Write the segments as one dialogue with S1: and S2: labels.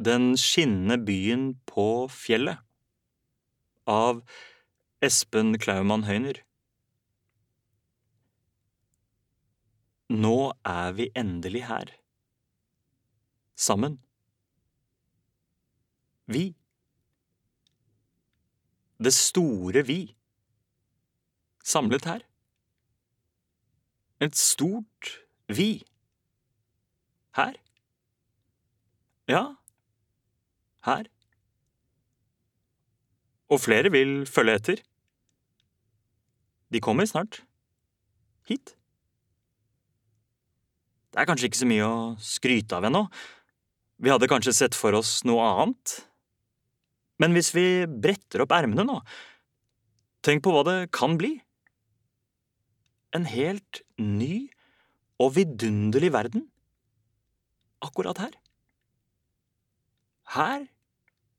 S1: Den skinnende byen på fjellet av Espen Klaumann Høyner. Nå er vi endelig her. Sammen. Vi. Det store vi. Samlet her. Et stort vi. Her. Ja, her. Og flere vil følge etter. De kommer snart. Hit. Det er kanskje ikke så mye å skryte av ennå. Vi hadde kanskje sett for oss noe annet. Men hvis vi bretter opp ermene nå, tenk på hva det kan bli. En helt ny og vidunderlig verden. Akkurat her. Her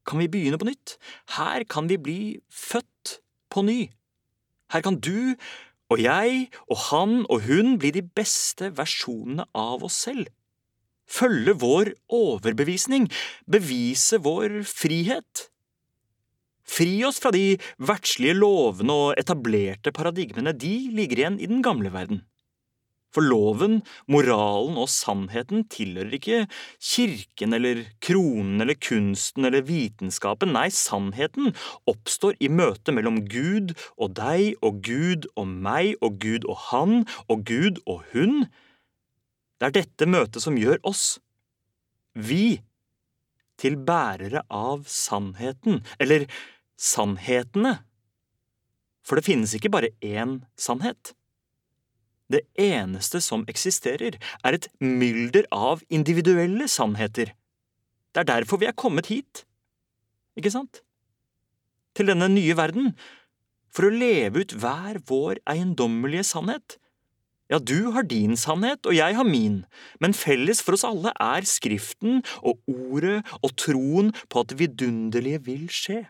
S1: kan vi begynne på nytt. Her kan vi bli født på ny. Her kan du og jeg og han og hun bli de beste versjonene av oss selv. Følge vår overbevisning, bevise vår frihet. Fri oss fra de verdslige lovene og etablerte paradigmene, de ligger igjen i den gamle verden. For loven, moralen og sannheten tilhører ikke kirken eller kronen eller kunsten eller vitenskapen, nei, sannheten oppstår i møtet mellom Gud og deg og Gud og meg og Gud og han og Gud og hun. Det er dette møtet som gjør oss, vi, til bærere av sannheten, eller sannhetene. For det finnes ikke bare én sannhet. Det eneste som eksisterer, er et mylder av individuelle sannheter. Det er derfor vi er kommet hit, ikke sant? Til denne nye verden, for å leve ut hver vår eiendommelige sannhet. Ja, du har din sannhet, og jeg har min, men felles for oss alle er Skriften og Ordet og troen på at det vidunderlige vil skje.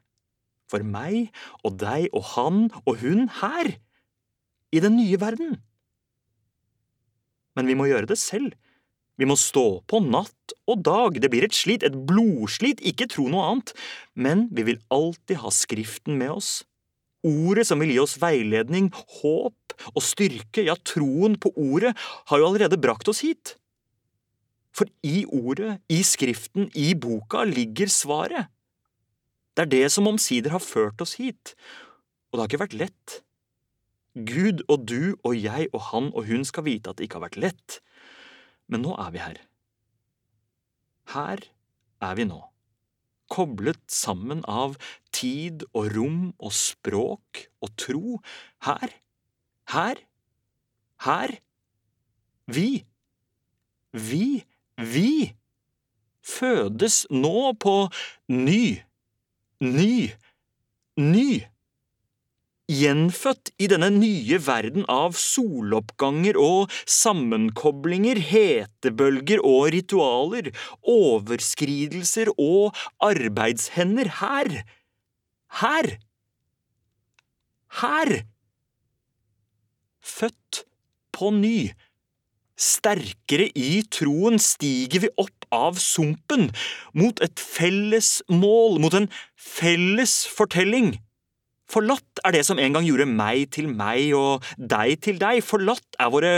S1: For meg og deg og han og hun her, i den nye verden men vi må gjøre det selv. Vi må stå på natt og dag, det blir et slit, et blodslit, ikke tro noe annet, men vi vil alltid ha Skriften med oss. Ordet som vil gi oss veiledning, håp og styrke, ja, troen på ordet, har jo allerede brakt oss hit. For i ordet, i Skriften, i boka ligger svaret. Det er det som omsider har ført oss hit, og det har ikke vært lett. Gud og du og jeg og han og hun skal vite at det ikke har vært lett, men nå er vi her. Her er vi nå, koblet sammen av tid og rom og språk og tro. Her, her, her. Vi, vi, vi fødes nå på ny, ny, ny gjenfødt i denne nye verden av soloppganger og sammenkoblinger, hetebølger og ritualer, overskridelser og arbeidshender her. Her. Her. Født på ny. Sterkere i troen stiger vi opp av sumpen, mot et felles mål, mot en felles fortelling. Forlatt er det som en gang gjorde meg til meg og deg til deg. Forlatt er våre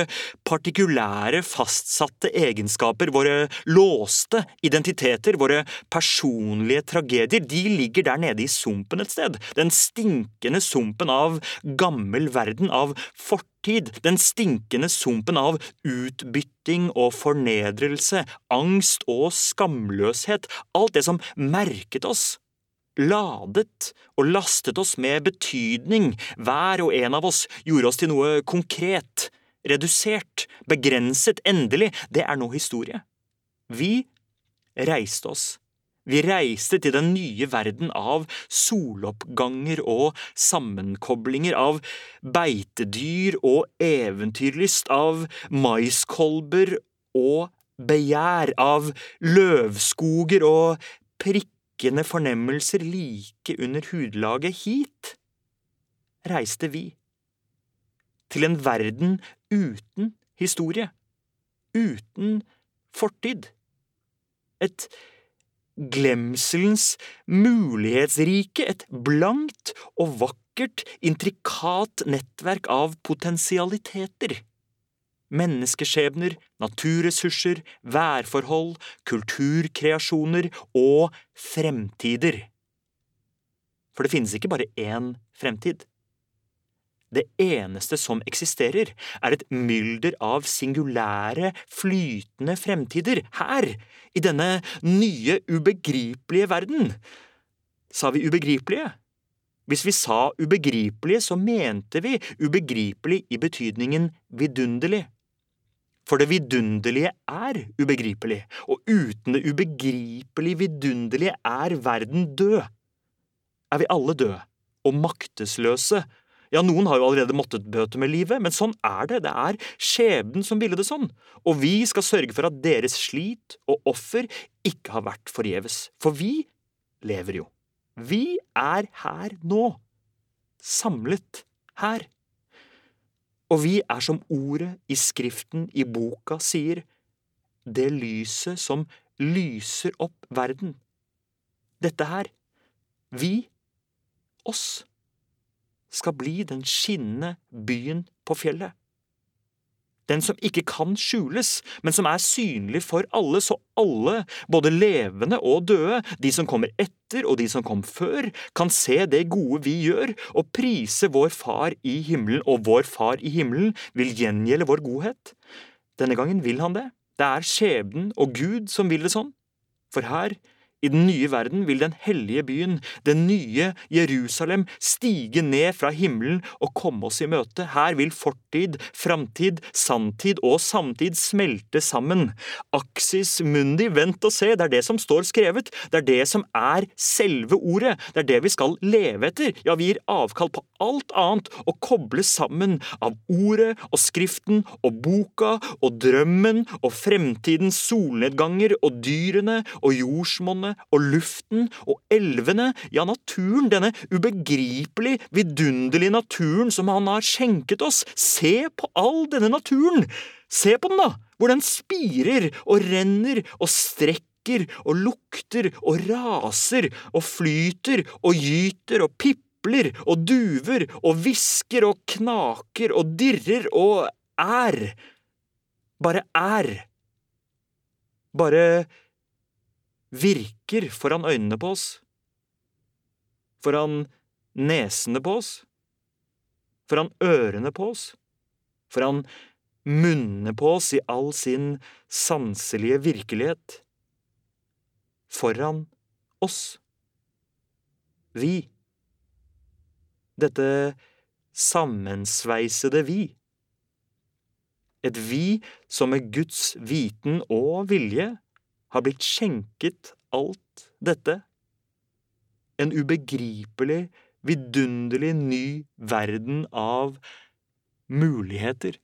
S1: partikulære, fastsatte egenskaper, våre låste identiteter, våre personlige tragedier. De ligger der nede i sumpen et sted. Den stinkende sumpen av gammel verden, av fortid. Den stinkende sumpen av utbytting og fornedrelse, angst og skamløshet. Alt det som merket oss ladet og lastet oss med betydning, hver og en av oss gjorde oss til noe konkret, redusert, begrenset, endelig, det er nå historie. Vi reiste oss. Vi reiste til den nye verden av soloppganger og sammenkoblinger, av beitedyr og eventyrlyst, av maiskolber og begjær, av løvskoger og prikk stikkende fornemmelser like under hudlaget hit reiste vi. Til en verden uten historie. Uten fortid. Et glemselens mulighetsrike, et blankt og vakkert, intrikat nettverk av potensialiteter. Menneskeskjebner, naturressurser, værforhold, kulturkreasjoner og fremtider. For det finnes ikke bare én fremtid. Det eneste som eksisterer, er et mylder av singulære, flytende fremtider, her, i denne nye, ubegripelige verden. Sa vi ubegripelige? Hvis vi sa ubegripelige, så mente vi ubegripelig i betydningen vidunderlig. For det vidunderlige er ubegripelig, og uten det ubegripelig vidunderlige er verden død. Er vi alle døde og maktesløse ja, noen har jo allerede måttet bøte med livet, men sånn er det. Det er skjebnen som ville det sånn. Og vi skal sørge for at deres slit og offer ikke har vært forgjeves. For vi lever jo. Vi er her nå. Samlet her. Og vi er som ordet i Skriften, i boka, sier, det lyset som lyser opp verden. Dette her. Vi. Oss skal bli den skinnende byen på fjellet. Den som ikke kan skjules, men som er synlig for alle, så alle, både levende og døde, de som kommer etter og de som kom før, kan se det gode vi gjør, og prise vår Far i himmelen, og vår Far i himmelen vil gjengjelde vår godhet. Denne gangen vil han det. Det er skjebnen og Gud som vil det sånn. For her i den nye verden vil den hellige byen, den nye Jerusalem, stige ned fra himmelen og komme oss i møte. Her vil fortid, framtid, sanntid og samtid smelte sammen. Aksis mundi, vent og se, det er det som står skrevet. Det er det som er selve ordet. Det er det vi skal leve etter. Ja, vi gir avkall på alt annet og kobles sammen av ordet og skriften og boka og drømmen og fremtidens solnedganger og dyrene og jordsmonnet og luften og elvene, ja, naturen, denne ubegripelig vidunderlige naturen som han har skjenket oss. Se på all denne naturen! Se på den, da! Hvor den spirer og renner og strekker og lukter og raser og flyter og gyter og pipler og duver og hvisker og knaker og dirrer og er. Bare er. Bare virker foran øynene på oss, foran nesene på oss, foran ørene på oss, foran munnene på oss i all sin sanselige virkelighet, foran oss. Vi. Dette sammensveisede vi. Et vi som med Guds viten og vilje har blitt skjenket alt dette. En ubegripelig, vidunderlig ny verden av muligheter.